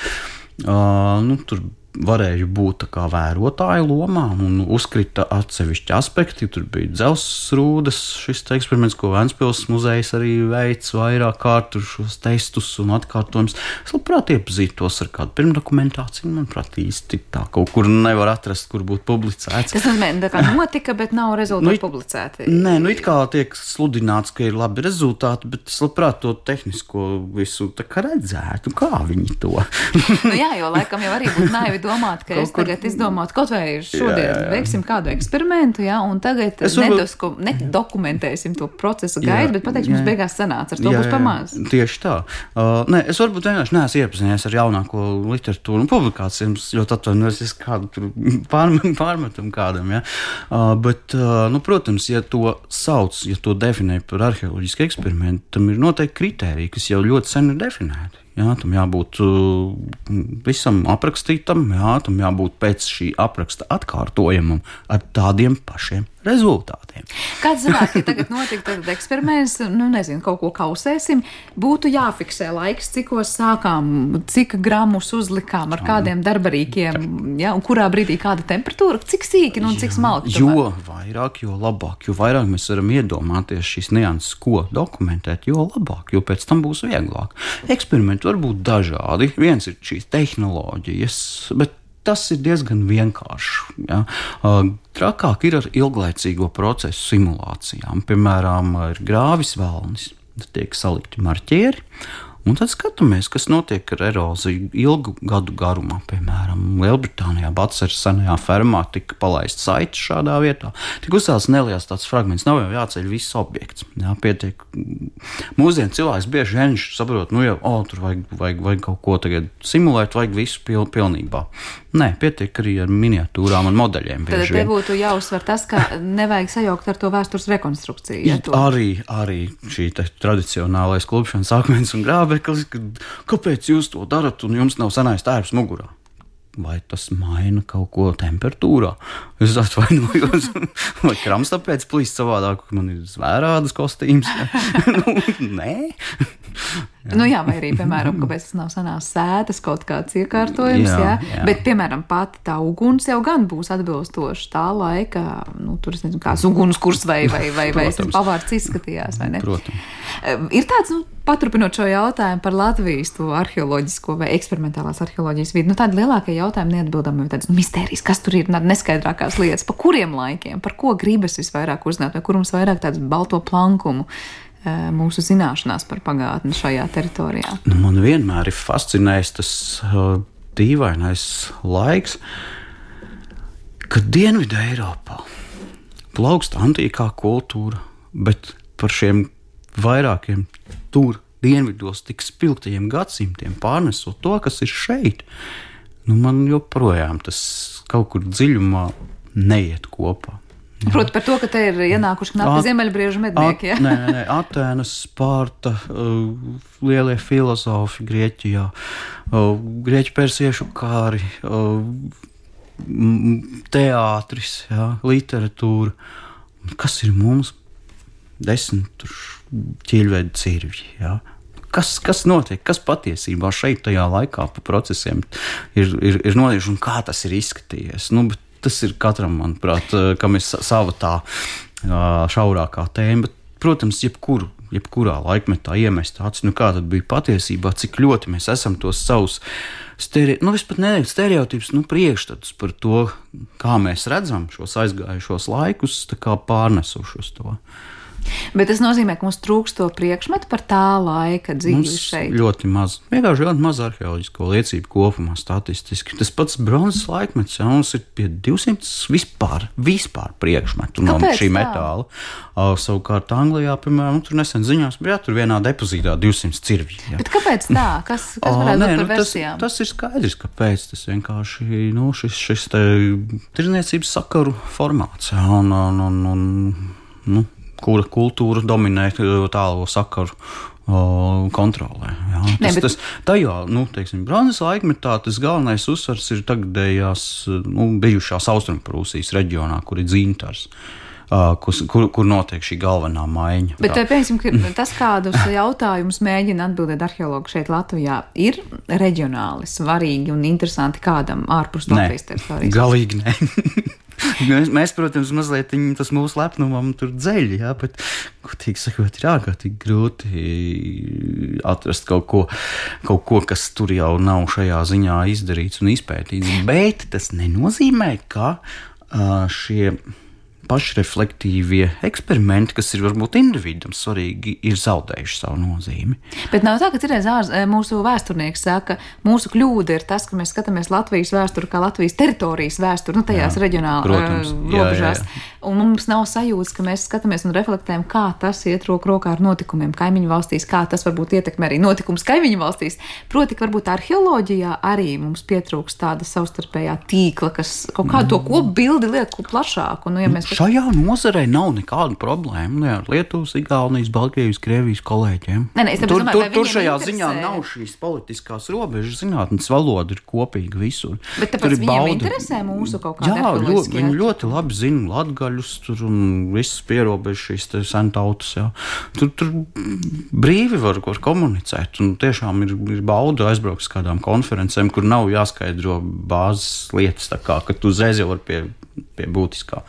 uh, nu, tur varēja būt kā vērotāja lomā, un uzkrita atsevišķi aspekti. Tur bija dzelzceļa rūdas, šis eksperiments, ko Vēncpils muzejs arī veids vairāk kārt, tur šos testus un atkārtojumus. Es labprāt iepazītos ar kādu pirmdokumentāciju, manuprāt, īsti tā kaut kur nevar atrast, kur būtu publicēts. Tas nozīmē, ka notika, bet nav rezultāti Nu, it- publicēti. Nē, nu it kā tiek sludināts, ka ir labi rezultāti, bet es labprāt to tehnisko visu redzētu, kā viņi to. Nu, jā, jo laikam jau arī būtu naivi domāt, ka es kur- tagad izdomātu, kaut vai šodien Jā, jā, jā. veiksim kādu eksperimentu, jā, un tagad nedosko, nedokumentēsim to procesu Jā, gaidu, bet pateiksim, jā. mums beigās sanāca, ar to Jā, būs jā, pamāz. Tieši tā. Uh, nē, es varbūt vienkārši neesmu iepazinies ar jaunāko literatūru un publikācijām. Ļoti atvainojos, es kādu tur [laughs] pārm- pārmetumu kādam. Ja? Uh, bet, uh, nu, protams, ja to sauc, ja to definē par arheoloģisku eksperimentu, tam ir noteikti kriteriji, kas jau ļoti sen ir definēti. Jā, tam jābūt uh, visam aprakstītam, jā, tam jābūt pēc šī apraksta atkārtojamam ar tādiem pašiem rezultātiem. Kāds zināt, ja tagad notiktu tad eksperiments, nu nezinu, kaut ko kausēsim, būtu jāfiksē laiks, cikos sākām, cik gramus uzlikām, ar kādiem darbarīkiem, ja, un kurā brīdī kāda temperatūra, cik sīki nu, un cik smalki. Jo vairāk, jo labāk, jo vairāk mēs varam iedomāties šīs nianses, ko dokumentēt, jo labāk, jo pēc tam būs vieglāk. Eksperimenti var būt dažādi. Viens ir šīs tehnoloģijas, bet tas ir diezgan vienkārši. Ja? Trakāk ir ar ilglaicīgo procesu simulācijām. Piemēram, ir grāvis vēlnis, tiek salikti marķieri. Un tad skatāmies, kas notiek ar eroziju ilgu gadu garumā. Piemēram, Lielbritānijā Batseras senajā fermā tika palaists saites šādā vietā. Tik uzcēlts neliels tāds fragments, nav jau jāceļ viss objekts. Jā, pietiek. Mūsdienu cilvēks bieži vien saprot, nu jau, oh, tur vajag, vajag, vajag kaut ko tagad simulēt, vajag visu pil, pilnībā. Nē, pietiek arī ar miniatūrām un modeļiem. Tad te būtu jāuzsver tas, ka nevajag sajaukt ar to vēstures rekonstrukciju. Ja to... Arī, arī šī tradicionālais klupšanas akmens un grābeklis, ka, kāpēc jūs to darat un jums nav senais tērps mugurā? vai tas maina kaut ko temperatūrā. Es atvainojos, [laughs] vai krams tāpēc plīst savādāk, ka man ir zvērādas kostīms. [laughs] nu, nē, Jā. Nu, jā, vai arī, piemēram, kāpēc tas nav sanās sētas kaut kāds iekārtojums, jā, jā. jā. bet, piemēram, pati tā uguns jau gan būs atbilstoša tā laika, nu, tur es nezinu, kāds ugunskurs vai, vai, vai, vai pavārds izskatījās, vai ne? Protams. Ir tāds, nu, paturpinot šo jautājumu par Latvijas to arheoloģisko vai eksperimentālās arheoloģijas vidi, nu, tādi lielākie jautājumi neatbildami, tādas nu, mistērijas, kas tur ir, neskaidrākās lietas, pa kuriem laikiem, par ko gribas visvairāk uzzināt, vai kur mums vairāk tādu balto plankumu mūsu zināšanās par pagātni šajā teritorijā? Nu, man vienmēr ir fascinējis tas uh, dīvainais laiks, kad Dienvidē Eiropā plaukst antīkā kultūra, bet par šiem vairākiem tur dienvidos tik spilgtajiem gadsimtiem pārnesot to, kas ir šeit, nu, man joprojām tas kaut kur dziļumā neiet kopā. Proti, par to, ka te ir ienākuši knapi ziemeļbriežu mednieki. Ja? Nē, nē, Atēnas, Spārta, uh, lielie filozofi Grieķijā, uh, grieķu persiešu kāri, uh, teātris, ja, literatūra. Kas ir mums? Desmit ķīļveida cirvji. Ja? Kas, kas notiek, kas patiesībā šeit, tajā laikā, pa procesiem ir, ir, ir notikuši un kā tas ir izskatījies? Nu, bet, tas ir katram, manuprāt, eh, kam ir sava tā šaurākā tēma. Bet, protams, jebkuru, jebkurā laikmetā iemest acis, nu kā tad bija patiesībā, cik ļoti mēs esam tos savus stere, nu, stereotipus, nu, priekšstatus par to, kā mēs redzam šos aizgājušos laikus, pārnesuši uz to. Bet tas nozīmē, ka mums trūkst to priekšmetu par tā laika dzīvi mums šeit. Ļoti maz. Vienkārši ļoti maz arheoloģisko liecību kopumā statistiski. Tas pats bronzas laikmets, ja mums ir pie 200 vispār, vispār priekšmetu no Kāpēc šī tā? metāla. Uh, savukārt Anglijā, piemēram, nu, tur nesen ziņās bija, tur vienā depozītā 200 cirvji. Ja. Bet kāpēc tā? Kas, kas varētu būt par nu, versijām? Tas, tas ir skaidrs, kāpēc. Tas vienkārši nu, šis, šis tirniecības sakaru formāts. Ja, un, un, un, un, nu, kura kultūra dominē tālo sakaru kontrolē. Jā. Tas, ne, bet... tas, tajā, nu, teiksim, bronzas laikmetā tas galvenais uzsvars ir tagadējās, nu, bijušās Austrumprūsijas reģionā, kur ir dzintars. Uh, kur, kur, kur notiek šī galvenā maiņa. Bet, piemēram, tas, kādus jautājumus mēģina atbildēt arheologi šeit Latvijā, ir reģionāli svarīgi un interesanti kādam ārpus Latvijas teritorijas? Galīgi nē. [laughs] [laughs] mēs, mēs, protams, mazliet tas mūsu lepnumam tur dzeļ, jā, bet, godīgi sakot, ir ārkārtīgi grūti atrast kaut ko, kaut ko, kas tur jau nav šajā ziņā izdarīts un izpētīts. Bet tas nenozīmē, ka uh, šie pašreflektīvie eksperimenti, kas ir varbūt individam svarīgi, ir zaudējuši savu nozīmi. Bet nav tā, ka citreiz eh, mūsu vēsturnieks saka, ka mūsu kļūda ir tas, ka mēs skatāmies Latvijas vēsturi kā Latvijas teritorijas vēsturi, nu tajās reģionālajās uh, robežās. Jā, jā. Un mums nav sajūtas, ka mēs skatāmies un reflektējam, kā tas iet roku rokā ar notikumiem kaimiņu valstīs, kā tas varbūt ietekmē arī notikums kaimiņu valstīs. Proti, ka varbūt arheoloģijā arī mums pietrūks tāda savstarpējā tīkla, kas kaut kādu to kopbildi liek plašāku. Nu, ja mēs šajā nozarē nav nekāda problēma ne ar Lietuvas, Igaunijas, Baltkrievijas, Krievijas kolēģiem. Nē, es tur, domāju, tur, tur šajā interesē. ziņā nav šīs politiskās robežas. Zinātnes valoda ir kopīga visur. Bet tāpēc viņiem interesē mūsu kaut kāda Jā, ļoti, viņi ļoti labi zina latgaļus tur un visas pierobežas šīs sentautas. Tur, tur brīvi var, var komunicēt. Un tiešām ir, ir bauda aizbraukt uz kādām konferencēm, kur nav jāskaidro bāzes lietas, tā kā ka tu uzreiz jau vari pie, pie būtiskā.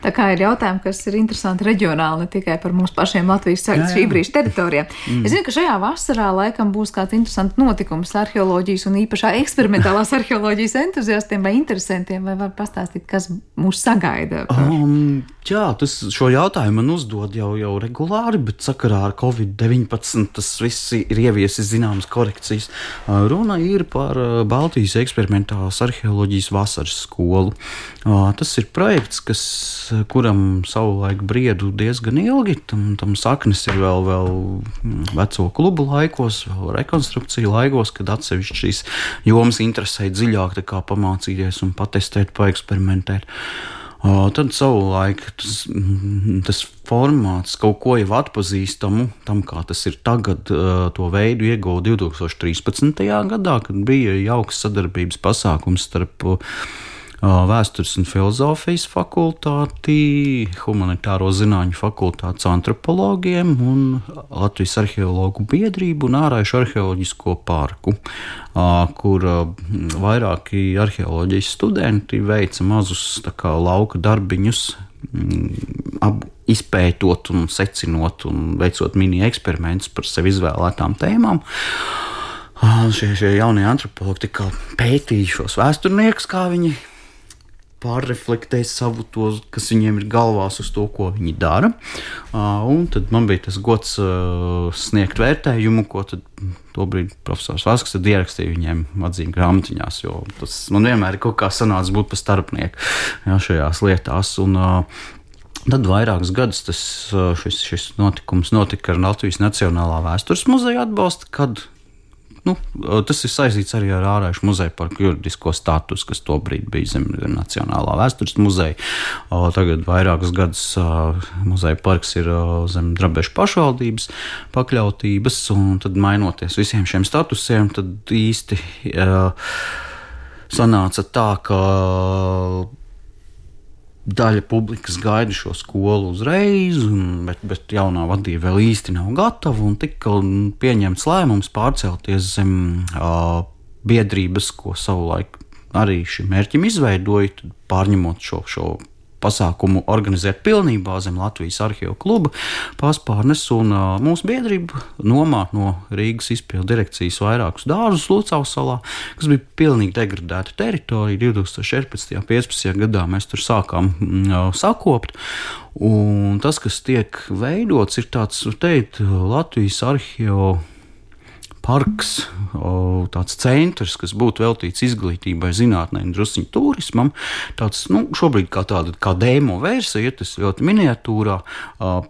Tā kā ir jautājumi, kas ir interesanti reģionāli, ne tikai par mums pašiem Latvijas šī brīža teritorijā. Mm. Es zinu, ka šajā vasarā laikam būs kāds interesants notikums arheoloģijas un īpašā eksperimentālās [laughs] arheoloģijas entuziastiem vai interesantiem, vai var pastāstīt, kas mūs sagaida. Um, jā, tas šo jautājumu man uzdod jau, jau regulāri, bet sakarā ar Covid-19 tas viss ir ieviesis zināmas korekcijas. Uh, Runa ir par uh, Baltijas eksperimentālās arheoloģijas vasaras skolu. Uh, Tas ir projekts, kas, kuram savulaik briedu diezgan ilgi. Tam, tam saknes ir vēl, vēl mm, veco klubu laikos, vēl rekonstrukciju laikos, kad atsevišķi šīs jomas interesēja dziļāk pamācīties un patestēt, paeksperimentēt. Uh, tad savulaik tas, mm, tas formāts kaut ko jau atpazīstamu, tam kā tas ir tagad, uh, to veidu ieguva 2013. gadā, kad bija jauks sadarbības pasākums starp Vēstures un filozofijas fakultāti, humanitāro zinātņu fakultātes antropologiem un Latvijas arheologu biedrību un ārēju arheoloģisko parku, kur vairāki arheoloģijas studenti veica mazus kā, lauka darbiņus. mm, ap- Izpētot, un secinot, un veicot mini-eksperimentus par sev izvēlētām tēmām. Šie, šie jaunie antropologi pētīja šos vēsturniekus, kā viņi pārreflektē savu to, kas viņiem ir galvās, uz to, ko viņi dara. Un tad man bija tas gods sniegt vērtējumu, ko tad tobrīd profesors Vasks tad ierakstīja viņiem atzīmju grāmatiņās, jo tas man vienmēr ir kaut kā sanācis būt par starpnieku jā, šajās lietās. Un, Tad vairākus gadus tas, šis, šis notikums notika ar Latvijas Nacionālā vēstures muzeja atbalstu, kad Nu, tas ir saistīts arī ar ārēju muzeja parku juridisko statusu, kas tobrīd bija zem Nacionālā vēstures muzeja. Tagad vairākus gadus muzeja parks ir zem Drabešu pašvaldības pakļautības, un tad mainoties visiem šiem statusiem, tad īsti sanāca tā, ka daļa publikas gaida šo skolu uzreiz, un, bet, bet jaunā vadība vēl īsti nav gatava. Tika pieņemts lēmums pārcelties zem uh, biedrības, ko savulaik arī šim mērķim izveidoja, pārņemot šo, šo pasākumu organizēt pilnībā zem Latvijas arhīvu kluba paspārnes. Un, uh, mūsu biedrība nomā no Rīgas izpildu direkcijas vairākus dārzus Lucavas salā, kas bija pilnīgi degradēta teritorija. 2014. un 2015. gadā mēs tur sākām uh, sakopt. Un tas, kas tiek veidots, ir tāds, teikt, Latvijas arhīvu parks, tāds centrs, kas būtu veltīts izglītībai, zinātnē un druskuļi turismam. Tāds, nu, šobrīd kā tāda kā dēmo versija, tas ļoti miniatūrā.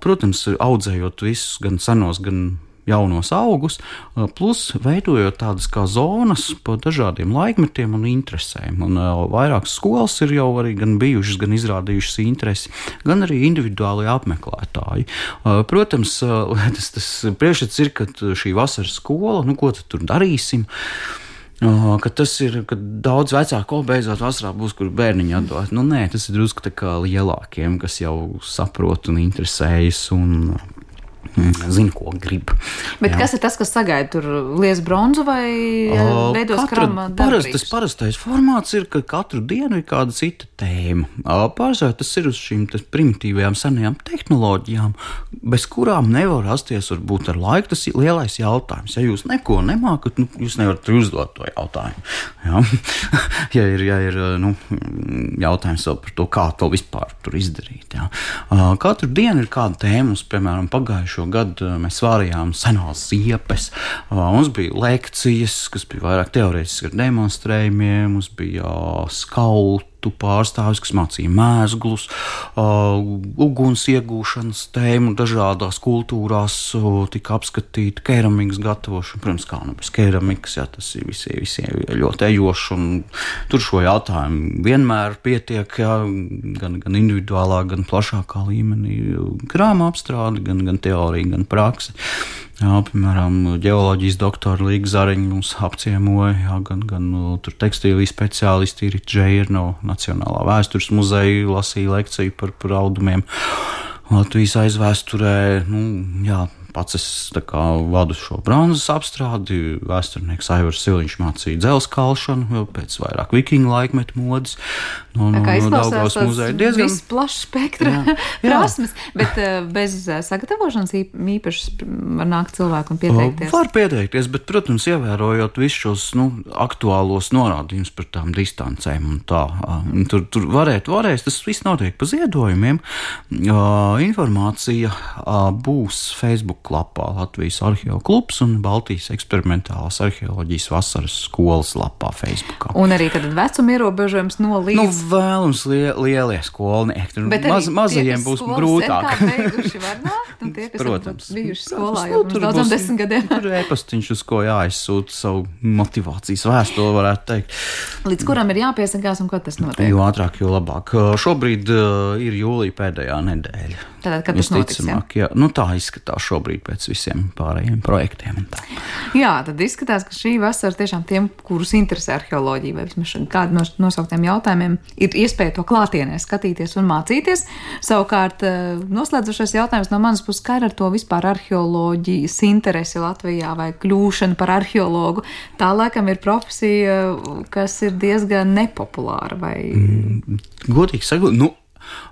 Protams, audzējot visus gan senos, gan jaunos augus, ā, plus veidojot tādas kā zonas pa dažādiem laikmetiem un interesēm. Un, ā, vairākas skolas ir jau arī gan bijušas, gan izrādījušas interesi, gan arī individuāli apmeklētāji. Ā, Protams, [laughs] tas, tas priekšstats ir, ka šī vasaras skola, nu, ko tad tur darīsim? Ka tas ir, ka daudz vecāku beidzot vasarā būs, kur bērniņi atdot. Nu, nē, tas ir drusku tā kā lielākiem, kas jau saprot un interesējas un zina, ko grib. Bet Jā. kas ir tas, kas sagaida tur lies bronzu vai veidos katra- krāma? parast, tas parastais formāts ir, ka katru dienu ir kāda cita tēma. Pārsvarā tas ir uz šīm primitīvajām senajām tehnoloģijām, bez kurām nevar rasties varbūt ar laiku. Tas ir lielais jautājums. Ja jūs neko nemākat, nu, jūs nevarat uzdot to jautājumu. Ja, [laughs] ja ir, ja ir nu, jautājums par to, kā to vispār izdarīt. Ja. Katru dienu ir kāda tēma. Mums, piemēram, pagājušo gadu uh, mēs svārījām senās ziepes. Uh, Mums bija lekcijas, kas bija vairāk teorētiskas ar demonstrējumiem, mums bija uh, skauti. Tautu pārstāvis, kas mācīja mēslus, uh, uguns iegūšanas tēmu dažādās kultūrās, uh, tika apskatīta keramikas gatavošana. Protams, kā nu bez keramikas, jā, tas ir visiem, visiem ļoti ejoši, tur šo jautājumu vienmēr pietiek, jā, gan, gan individuālā, gan plašākā līmenī, grāmatu apstrāde, gan, gan teorija, gan praksa. Jā, piemēram, geoloģijas doktora Līga Zariņa mums apciemoja, jā, gan, gan nu, tekstīlijas speciālisti Irita Džeira no Nacionālā vēstures muzeja lasīja lekciju par, par audumiem. Latvijas aizvēsturē, nu, jā, Pats es kā, vadu šo bronzas apstrādi. Vēsturnieks Aivars Siliņš mācīja dzelzceļa kalšanu pēc vairāk vikingu laikmetu modes. No, no, no Daugavas muzeja diezgan plašs spektra [laughs] prasmes, bet uh, bez uh, sagatavošanas īpašas var nākt cilvēku un pieteikties. Var pieteikties, bet, protams, ievērojot visus šos nu, aktuālos norādījumus par tām distancēm un tā. Tur, tur varēt, varēs, tas viss notiek pa ziedojumiem. Informācija būs Facebook lapā Latvijas klubs un Baltijas eksperimentālās arheoloģijas vasaras skolas lapā Facebook. Un arī tad vecuma ierobežojums no līdz. Nu, vēlams lie, lielie skolnieki. Tur maz, mazajiem būs grūtāk. [laughs] Tie, Protams, bijuši skolā jau nu, daudziem desmit gadiem. Tur e-pastiņš, uz ko jāizsūta savu motivācijas vēstuli, varētu teikt. Līdz kuram ir jāpiesakās un kad tas notiek? Jo ātrāk, jo labāk. Šobrīd uh, ir jūlija pēdējā nedēļa. Tātad, kad tas notiks? Jā? Jā, nu, tā izskatās šobrīd šobrīd pēc visiem pārējiem projektiem. Jā, tad izskatās, ka šī vasara tiešām tiem, kurus interesē arheoloģija vai vismaz kādu no nosauktiem jautājumiem, ir iespēja to klātienē skatīties un mācīties. Savukārt, eh, noslēdzošais jautājums no manas puses, kā ir ar to vispār arheoloģijas interesi Latvijā vai kļūšana par arheologu. Tā laikam ir profesija, kas ir diezgan nepopulāra. Vai... Mm, godīgi sakot, nu,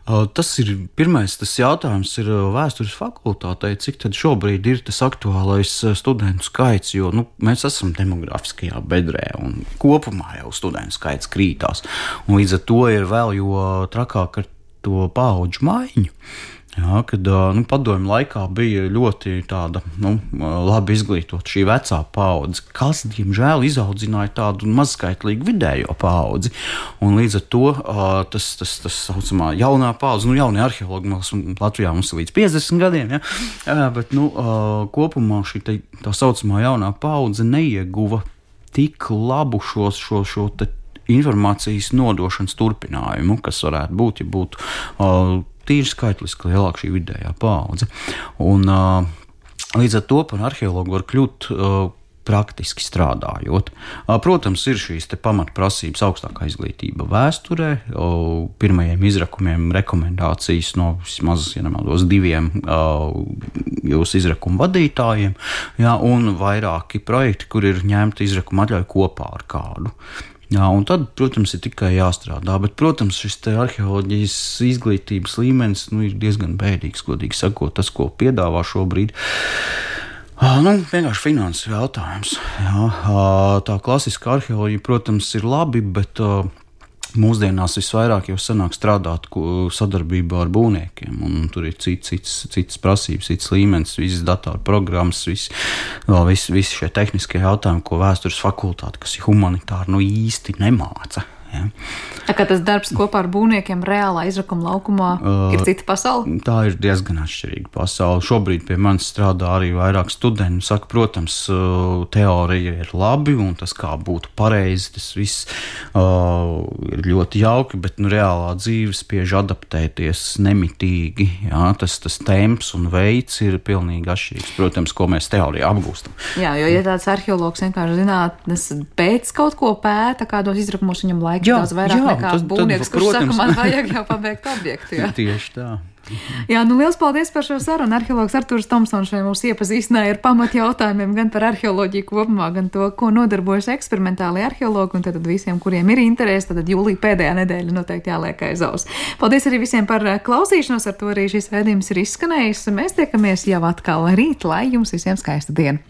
Tas ir pirmais tas jautājums, ir vēstures fakultātei, cik tad šobrīd ir tas aktuālais studentu skaits, jo nu, mēs esam demografiskajā bedrē un kopumā jau studentu skaits krītās. Un līdz ar to ir vēl jo trakāk ar to paudžu maiņu. Jā, kad nu, padomju laikā bija ļoti tāda, nu, labi izglītota šī vecā paudze, kas, diemžēl, izaudzināja tādu mazskaitlīgu vidējo paudzi. Un līdz ar to tas, tas, tas saucamā jaunā paudze, nu, jaunie arheologi mums Latvijā mums ir līdz 50 gadiem, ja? Bet nu, kopumā šī te, tā saucamā jaunā paudze neieguva tik labu šo, šo, šo informācijas nodošanas turpinājumu, kas varētu būt, ja būtu. Uh, tīri skaitliski lielāka šī vidējā paudze. Un, līdz ar to par arheologu var kļūt praktiski strādājot. Protams, ir šīs pamatprasības augstākā izglītība vēsturē, pirmajiem izrakumiem rekomendācijas no vismaz ja nemaldos, diviem jūsu izrakumu vadītājiem, jā, un vairāki projekti, kur ir ņemta izrakuma atļauja kopā ar kādu. Jā, un tad, protams, ir tikai jāstrādā. Bet, protams, šis arheoloģijas izglītības līmenis nu, ir diezgan bēdīgs, godīgi sakot, tas, ko piedāvā šobrīd. Nu, vienkārši finanses jautājums. Jā, tā klasiskā arheoloģija, protams, ir labi, bet Mūsdienās visvairāk jau sanāk strādāt sadarbībā ar būvniekiem, un tur ir cits, cits, cits prasības, cits līmenis, visas datorprogrammas, visi, visi, visi šie tehniskie jautājumi, ko vēstures fakultāte, kas ir humanitāri, nu īsti nemāca. Ja. Tā kā tas darbs kopā ar būvniekiem reālā izrakuma laukumā uh, ir cita pasaule? Tā ir diezgan atšķirīga pasaule. Šobrīd pie manis strādā arī vairāk studentu. Saka, protams, teorija ir labi un tas, kā būtu pareizi, tas viss uh, ir ļoti jauki, bet nu, reālā dzīve spiež adaptēties nemitīgi. Jā, tas, tas temps un veids ir pilnīgi atšķirīgs, protams, ko mēs teorijā apgūstam. Jā, jo ja tāds arheologs vienkārši zinātnes pēc kaut ko pēta, kādos izrakumos viņam laikam laika jā, daudz vairāk jā, nekā tas, būvnieks, kurš protams. saka, man vajag jau pabeigt objektu. Jā. [laughs] Tieši tā. [laughs] Jā, nu liels paldies par šo sarunu. Arheologs Artūrs Tomsons šeit mums iepazīstināja ar pamat jautājumiem gan par arheoloģiju kopumā, gan to, ko nodarbojas eksperimentāli arheologi, un tad visiem, kuriem ir interesi, tad jūlija pēdējā nedēļa noteikti jāliek aiz aus. Paldies arī visiem par klausīšanos, ar to arī šis redzījums ir izskanējis. Mēs tiekamies jau atkal rīt, lai jums visiem skaista diena!